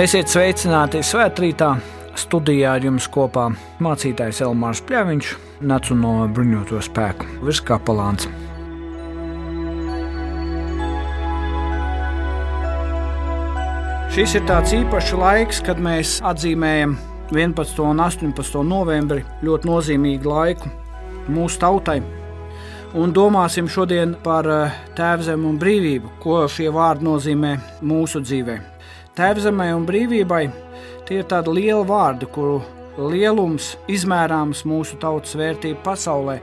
Esiet sveicināti svētkrītā. Studijā ar jums kopā mācītājs Elmārs Pļaviņš, Nacionālo bruņoto spēku virskapelāns. Šis ir tāds īpašs laiks, kad mēs atzīmējam 11. un 18. novembri ļoti nozīmīgu laiku mūsu tautai. Un domāsim šodien par eh, tēvzemu un brīvību, ko šie vārdi nozīmē mūsu dzīvēm. Tēvzemē un brīvībai tie ir tādi lieli vārdi, kuru lielums izmērāms mūsu tautas vērtību pasaulē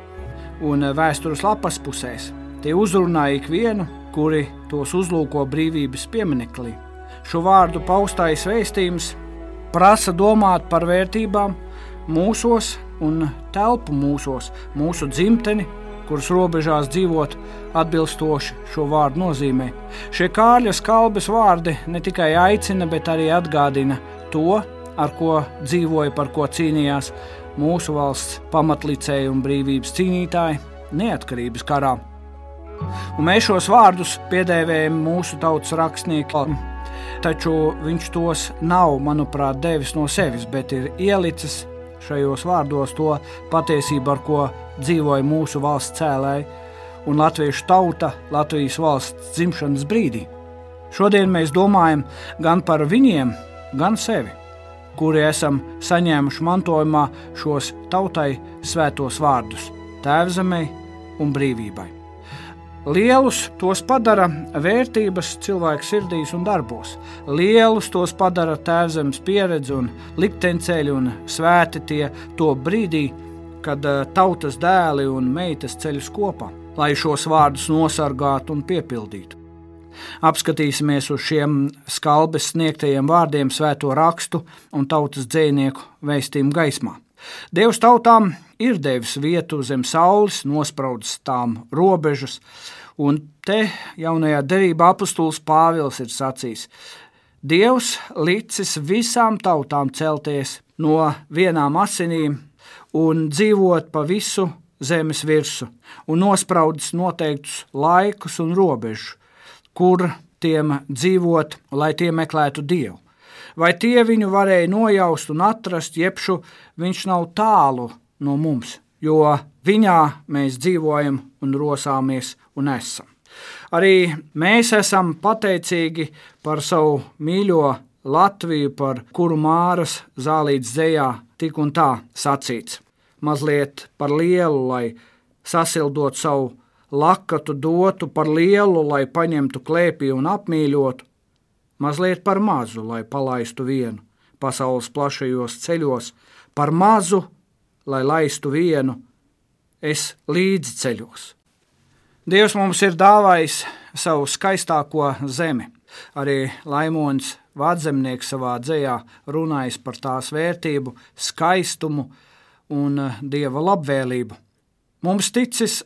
un vēstures lapas pusēs. Tie uzrunā ikvienu, kuri tos uzlūko brīvības piemineklī. Šo vārdu paustais vēstījums prasa domāt par vērtībām mūsos un telpu mūsos, mūsu dzimteni kuras robežās dzīvot atbilstoši šo vārdu nozīmē. Šie Kārļa skalbes vārdi ne tikai aicina, bet arī atgādina to, ar ko dzīvoja, par ko cīnījās mūsu valsts pamatlicēji un brīvības cīnītāji neatkarības karā. Un mēs šos vārdus piedēvējam mūsu tautas rakstniekam, taču viņš tos nav, manuprāt, devis no sevis, bet ir ielicis šajos vārdos to patiesību, ar ko dzīvoja mūsu valsts cēlēji un latviešu tauta Latvijas valsts dzimšanas brīdī. Šodien mēs domājam gan par viņiem, gan sevi, kuri esam saņēmuši mantojumā šos tautai svētos vārdus - tēvzemē un brīvībai. Lielus tos padara vērtības cilvēka sirdīs un darbos. Lielus tos padara tēvzemes pieredze un likteņceļi un svēti tie to brīdī, kad eh, tautas dēli un meitas ceļus kopā, lai šos vārdus nosargātu un piepildītu. Apskatīsimies uz šiem skalbes sniegtajiem vārdiem, svēto rakstu un tautas dzinieku vēstījumu gaismā. Dievs tautām ir devis vietu zem saules, nospraudis tām robežas, un te jaunajā derībā apustulis Pāvils ir sacījis: Dievs licis visām tautām celties no vienām asinīm un dzīvot pa visu zemes virsmu, un nospraudis noteiktus laikus un robežu, kur tiem dzīvot, lai tie meklētu Dievu. Vai tie viņu varēja nojaust un atrast, jebšu viņš nav tālu no mums, jo viņā mēs dzīvojam un rosāmies un esam. Arī mēs esam pateicīgi par savu mīļo Latviju, par kuru māras zālītas dzējā tik un tā sacīts. Mazliet par lielu, lai sasildot savu lakatu dotu, par lielu, lai paņemtu klēpī un apmīļotu, mazliet par mazu, lai palaistu vienu pasaules plašajos ceļos, par mazu, lai laistu vienu, es līdzi ceļos. Dievs mums ir dāvājis savu skaistāko zemi. Arī Laimons Vādzemnieks savā dzējā runājis par tās vērtību, skaistumu un dieva labvēlību. Mums ticis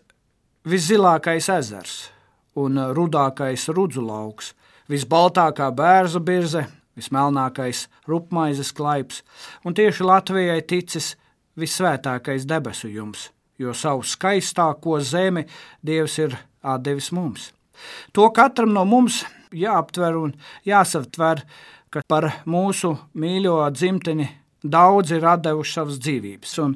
viszilākais ezers un rudākais rudzu lauks, visbaltākā bērza birze, vismelnākais rupmaizes klaips, un tieši Latvijai ticis visvētākais debesu jums, jo savu skaistāko zemi Dievs ir atdevis mums. To katram no mums jāaptver un jāsaptver, ka par mūsu mīļo dzimteni Daudzi ir devuši savas dzīvības, un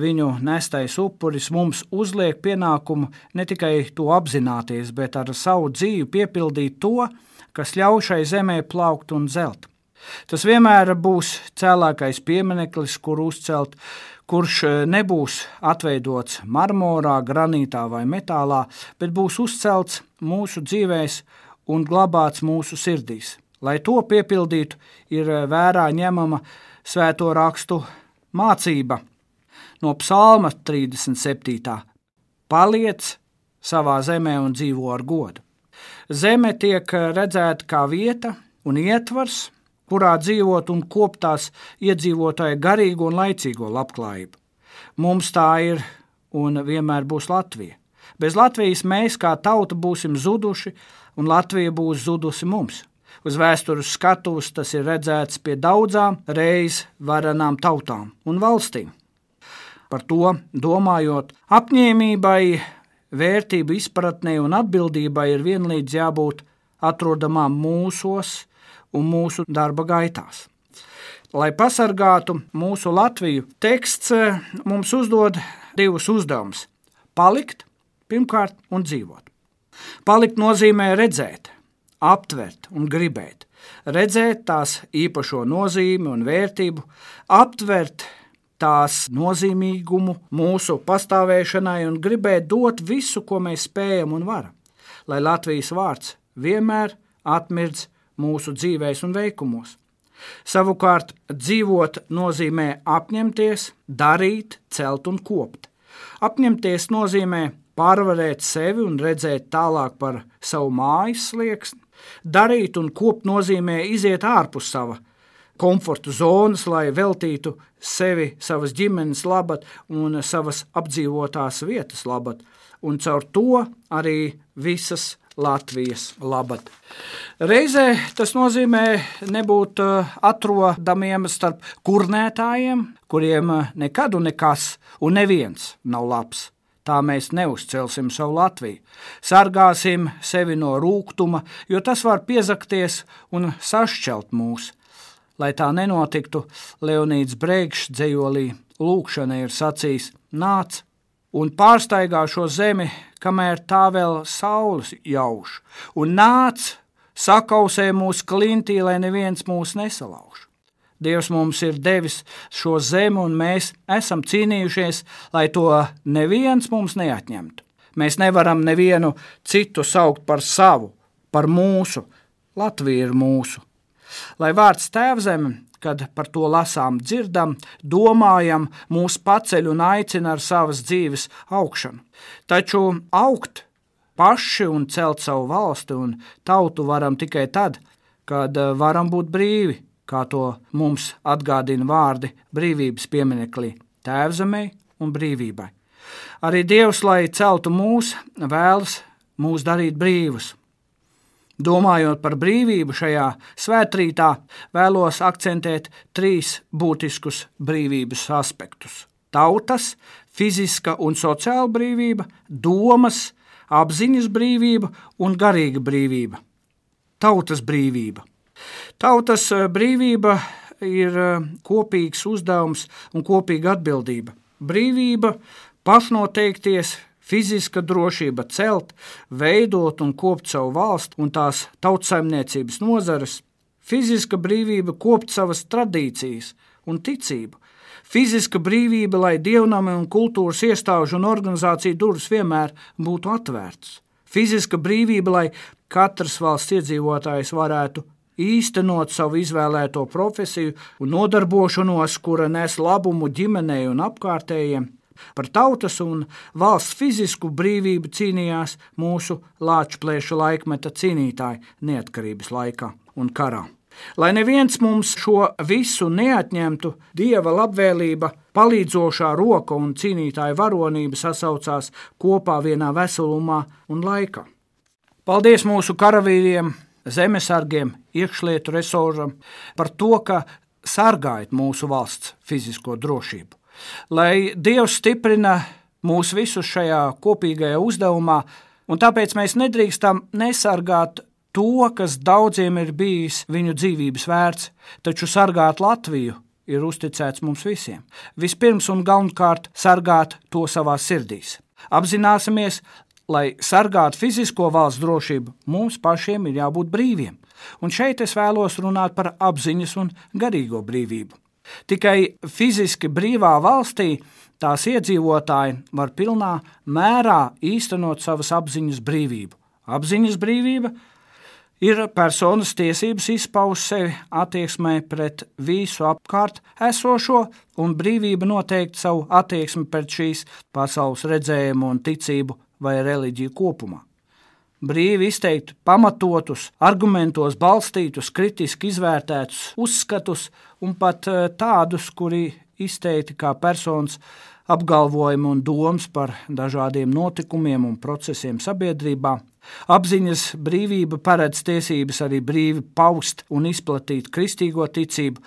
viņu nestais upuris mums uzliek pienākumu ne tikai to apzināties, bet ar savu dzīvi piepildīt to, kas ļauj šai zemē plaukt un zelt. Tas vienmēr būs cēlākais piemineklis, kur uzcelt, kurš e, nebūs atveidots marmorā, granītā vai metālā, bet būs uzcelts mūsu dzīvēs un glabāts mūsu sirdīs. Lai to piepildītu, ir e, vērā ņemama svēto rakstu mācība no Psalma 37. Paliec savā zemē un dzīvo ar godu. Zeme tiek redzēta kā vieta un ietvars, kurā dzīvot un koptās iedzīvotāju garīgo un laicīgo labklājību. Mums tā ir un vienmēr būs Latvija. Bez Latvijas mēs kā tauta būsim zuduši, un Latvija būs zudusi mums. Uz vēstures skatuves tas ir redzēts pie daudzām reiz varenām tautām un valstīm. Par to domājot, apņēmībai vērtību izpratnē un atbildībai ir vienlīdz jābūt atrodamām mūsos un mūsu darba gaitās. Lai pasargātu mūsu Latviju, teksts eh, mums uzdod divus uzdevumus - palikt, pirmkārt, un dzīvot. Palikt nozīmē redzēt, aptvert un gribēt. Redzēt tās īpašo nozīmi un vērtību, aptvert tās nozīmīgumu mūsu pastāvēšanai un gribēt dot visu, ko mēs spējam un varam, lai Latvijas vārds vienmēr atmirdz mūsu dzīvēs un veikumos. Savukārt, dzīvot nozīmē apņemties, darīt, celt un kopt. Apņemties nozīmē pārvarēt sevi un redzēt tālāk par savu mājas slieksni. Darīt un kopt nozīmē iziet ārpus sava komforta zonas, lai veltītu sevi savas ģimenes labad un savas apdzīvotās vietas labad, un caur to arī visas Latvijas labad. Reizē tas nozīmē nebūt uh, atrodamiem starp kurnētājiem, kuriem uh, nekad un nekas un neviens nav labs. Tā mēs neuzcelsim savu Latviju. Sargāsim sevi no rūkuma, jo tas var piezakties un sašķelt mūs. Lai tā nenotiktu, Leonīds Brēkšs dzējolī lūkšana ir sacījis: Nāc un pārstaigā šo zemi, kamēr tā vēl saules jauš, un nāc, sakausē mūsu klintī, lai neviens mūs nesalauž. Dievs mums ir devis šo zemi, un mēs esam cīnījušies, lai to neviens mums neatņemtu. Mēs nevaram nevienu citu saukt par savu, par mūsu. Latvija ir mūsu. Lai vārds tēvzeme kad par to lasām, dzirdam, domājam, mūs paceļ un aicina ar savas dzīves augšanu. Taču augt paši un celt savu valsti un tautu varam tikai tad, kad eh, varam būt brīvi, kā to mums atgādina vārdi brīvības pieminekļi Tēvzemei un brīvībai. Arī Dievs, lai celtu mūs, vēlas mūs darīt brīvus, Domājot par brīvību šajā svētkrītā, vēlos akcentēt trīs būtiskus brīvības aspektus - tautas, fiziska un sociāla brīvība, domas, apziņas brīvība un garīga brīvība. Tautas brīvība. Tautas eh, brīvība ir eh, kopīgs uzdevums un kopīga atbildība. Brīvība pašnoteikties, fiziska drošība celt, veidot un kopt savu valstu un tās tautsaimniecības nozares, fiziska brīvība kopt savas tradīcijas un ticību, fiziska brīvība, lai dievnami un kultūras iestāžu un organizāciju durvis vienmēr būtu atvērtas, fiziska brīvība, lai katrs valsts iedzīvotājs varētu īstenot savu izvēlēto profesiju un nodarbošanos, kura nes labumu ģimenei un apkārtējiem, Par tautas un valsts fizisku brīvību cīnījās mūsu lāčplēšu laikmeta cīnītāji neatkarības laikā un karā. Lai neviens mums šo visu neatņemtu, dieva labvēlība, palīdzošā roka un cīnītāja varonība sasaucās kopā vienā veselumā un laikā. Paldies mūsu karavīriem, zemesargiem, iekšlietu resursam par to, ka sargājat mūsu valsts fizisko drošību lai Dievs stiprina mūs visus šajā kopīgajā uzdevumā, un tāpēc mēs nedrīkstam nesargāt to, kas daudziem ir bijis viņu dzīvības vērts, taču sargāt Latviju ir uzticēts mums visiem. Vispirms un galvenokārt sargāt to savā sirdīs. Apzināsimies, lai sargātu fizisko valsts drošību, mums pašiem ir jābūt brīviem. Un šeit es vēlos runāt par apziņas un garīgo brīvību. Tikai fiziski brīvā valstī tās iedzīvotāji var pilnā mērā īstenot savas apziņas brīvību. Apziņas brīvība ir personas tiesības izpaust sevi attieksmē pret visu apkārt esošo, un brīvība noteikt savu attieksmi pret šīs pasaules redzējumu un ticību vai reliģiju kopumā brīvi izteikt pamatotus, argumentos balstītus, kritiski izvērtētus uzskatus un pat eh, tādus, kuri izteikti kā personas apgalvojumi un domas par dažādiem notikumiem un procesiem sabiedrībā. Apziņas brīvība paredz tiesības arī brīvi paust un izplatīt kristīgo ticību.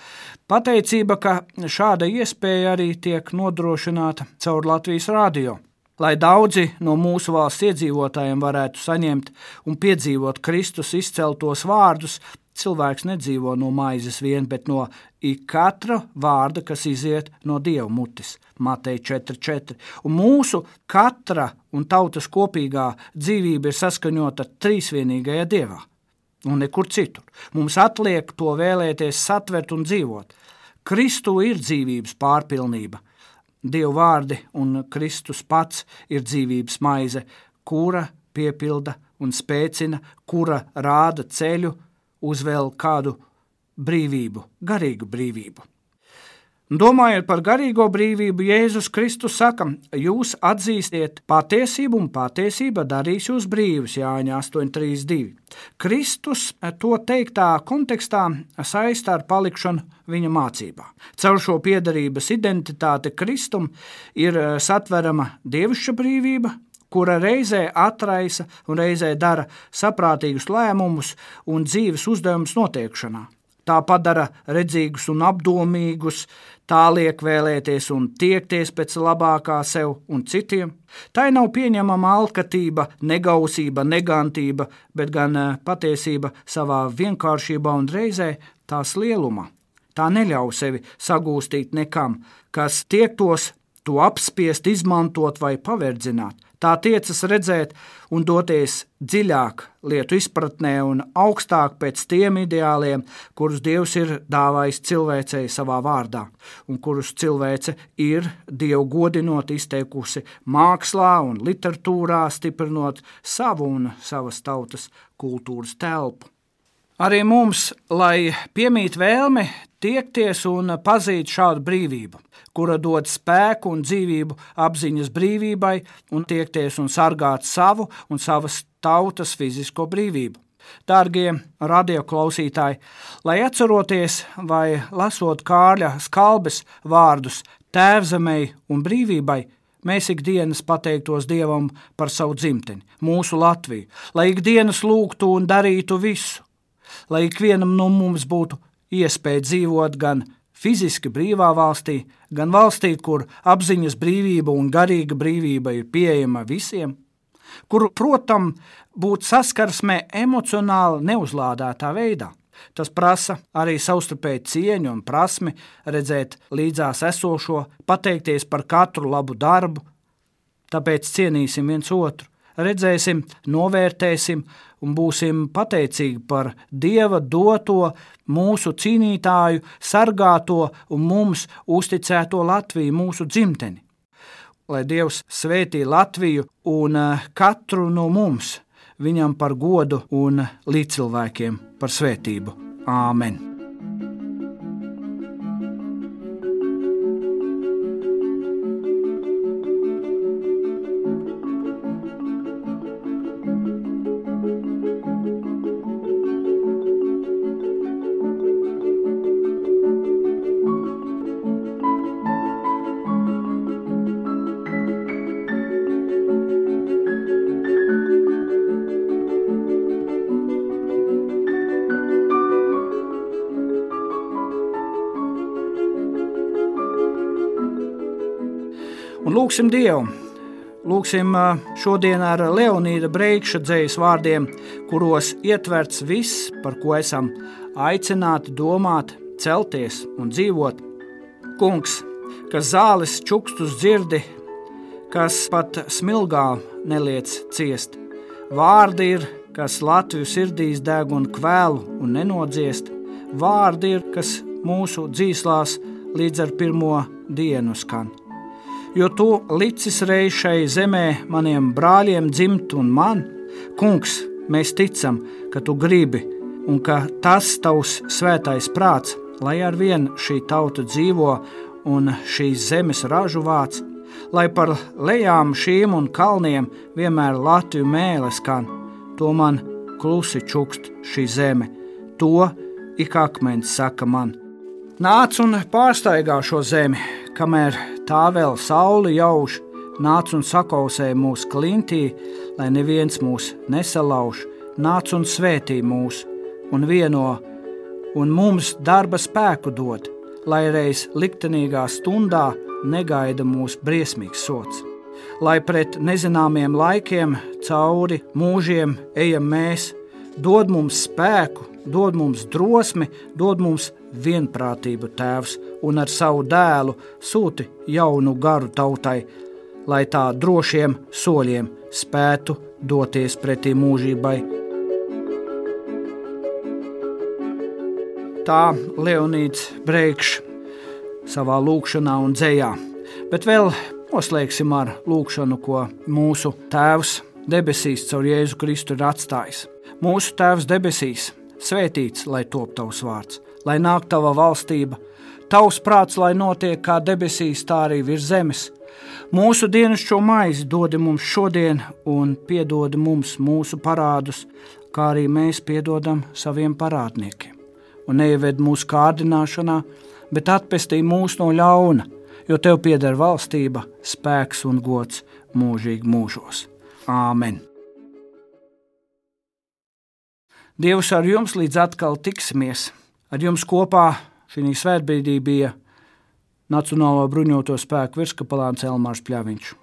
Pateicība, ka šāda iespēja arī tiek nodrošināta caur Latvijas rādio lai daudzi no mūsu valsts iedzīvotājiem varētu saņemt un piedzīvot Kristus izceltos vārdus, cilvēks nedzīvo no maizes vien, bet no katra vārda, kas iziet no dieva mutes. Matei 4,4. Un mūsu katra un tautas kopīgā dzīvība ir saskaņota trīsvienīgajā dievā un nekur citur. Mums atliek to vēlēties, satvert un dzīvot. Kristu ir dzīvības pārpilnība. Dieva vārdi un Kristus pats ir dzīvības maize, kura piepilda un spēcina, kura rāda ceļu uz vēl kādu brīvību, garīgu brīvību. Domājot par garīgo brīvību, Jēzus Kristus saka, jūs atzīstiet patiesību, un patiesība darīs jūs brīvus, Jāņa 8,32. Kristus to teiktā kontekstā saista ar palikšanu viņa mācībā. Caur šo piedarības identitāti Kristum ir satverama dievišķa brīvība, kura reizē atraisa un reizē dara saprātīgus lēmumus un dzīves uzdevumus noteikšanā. Tā padara redzīgus un apdomīgus, tā liek vēlēties un tiekties pēc labākā sev un citiem. Tā nav pieņemama alkatība, negausība, negantība, bet gan eh, patiesība savā vienkāršībā un reizē tās lielumā. Tā neļauj sevi sagūstīt nekam, kas tiektos to apspiest, izmantot vai paverdzināt. Tā tiecas redzēt un doties dziļāk lietu izpratnē un augstāk pēc tiem ideāliem, kurus Dievs ir dāvājis cilvēcei savā vārdā, un kurus cilvēce ir Dievu godinot izteikusi mākslā un literatūrā, stiprinot savu un savas tautas kultūras telpu. Arī mums, lai piemīt vēlme tiekties un pazīt šādu brīvību, kura dod spēku un dzīvību apziņas brīvībai un tiekties un sargāt savu un savas tautas fizisko brīvību. Dārgie radioklausītāji, lai atceroties vai lasot Kārļa skalbes vārdus tēvzemei un brīvībai, mēs ikdienas pateiktos Dievam par savu dzimteni, mūsu Latviju, lai ikdienas lūgtu un darītu visu, lai ikvienam no mums būtu iespēja dzīvot gan fiziski brīvā valstī, gan valstī, kur apziņas brīvība un garīga brīvība ir pieejama visiem, kur, protams, būt saskarsmē emocionāli neuzlādētā veidā. Tas prasa arī savstarpēju cieņu un prasmi redzēt līdzās esošo, pateikties par katru labu darbu, tāpēc cienīsim viens otru, redzēsim, novērtēsim un būsim pateicīgi par Dieva doto, mūsu cīnītāju, sargāto un mums uzticēto Latviju, mūsu dzimteni. Lai Dievs svētī Latviju un eh, katru no mums, viņam par godu un līdzcilvēkiem par svētību. Āmen! Un lūksim Dievu! Lūksim šodien ar Leonīda Breikša dzējas vārdiem, kuros ietverts viss, par ko esam aicināti domāt, celties un dzīvot. Kungs, kas zāles čukstus dzirdi, kas pat smilgā neliec ciest. Vārdi ir, kas Latviju sirdīs deg un kvēlu un nenodziest. Vārdi ir, kas mūsu dzīslās līdz ar pirmo dienu skan jo tu licis reiz šai zemē maniem brāļiem dzimt un man, kungs, mēs ticam, ka tu gribi un ka tas tavs svētais prāts, lai ar vien šī tauta dzīvo un šīs zemes ražu vāc, lai par lejām šīm un kalniem vienmēr Latviju mēlē skan, to man klusi čukst šī zeme, to ik akmens saka man. Nāc un pārsteigā šo zemi, kamēr tā vēl sauli jauš, nāc un sakausē mūsu klintī, lai neviens mūs nesalauž, nāc un svētī mūs un vieno, un mums darba spēku dod, lai reiz liktenīgā stundā negaida mūs briesmīgs sots. Lai pret nezināmiem laikiem, cauri mūžiem ejam mēs, dod mums spēku, dod mums drosmi, dod mums vienprātību, Tēvs, un ar savu dēlu sūti jaunu garu tautai, lai tā drošiem soļiem spētu doties pretī mūžībai. Tā Leonīds Breikšs savā lūkšanā un dzējā. Bet vēl noslēgsim ar lūkšanu, ko mūsu Tēvs debesīs caur Jēzu Kristu ir atstājis. Mūsu Tēvs debesīs, svētīts lai top tavs vārds, lai nāk tava valstība, tavs prāts, lai notiek kā debesīs, tā arī virs zemes. Mūsu dienas šo maizi dod mums šodien, un piedod mums mūsu parādus, kā arī mēs piedodam saviem parādniekiem. Un neieved mūsu kārdināšanā, bet atpestī mūs no ļauna, jo tev pieder valstība, spēks un gods mūžīgi mūžos. Āmen! Dievs ar jums līdz atkal tiksimies. Ar jums kopā šī svētbrīdī bija Nacionālo bruņoto spēku virskapelāns Elmārs Pļaviņš.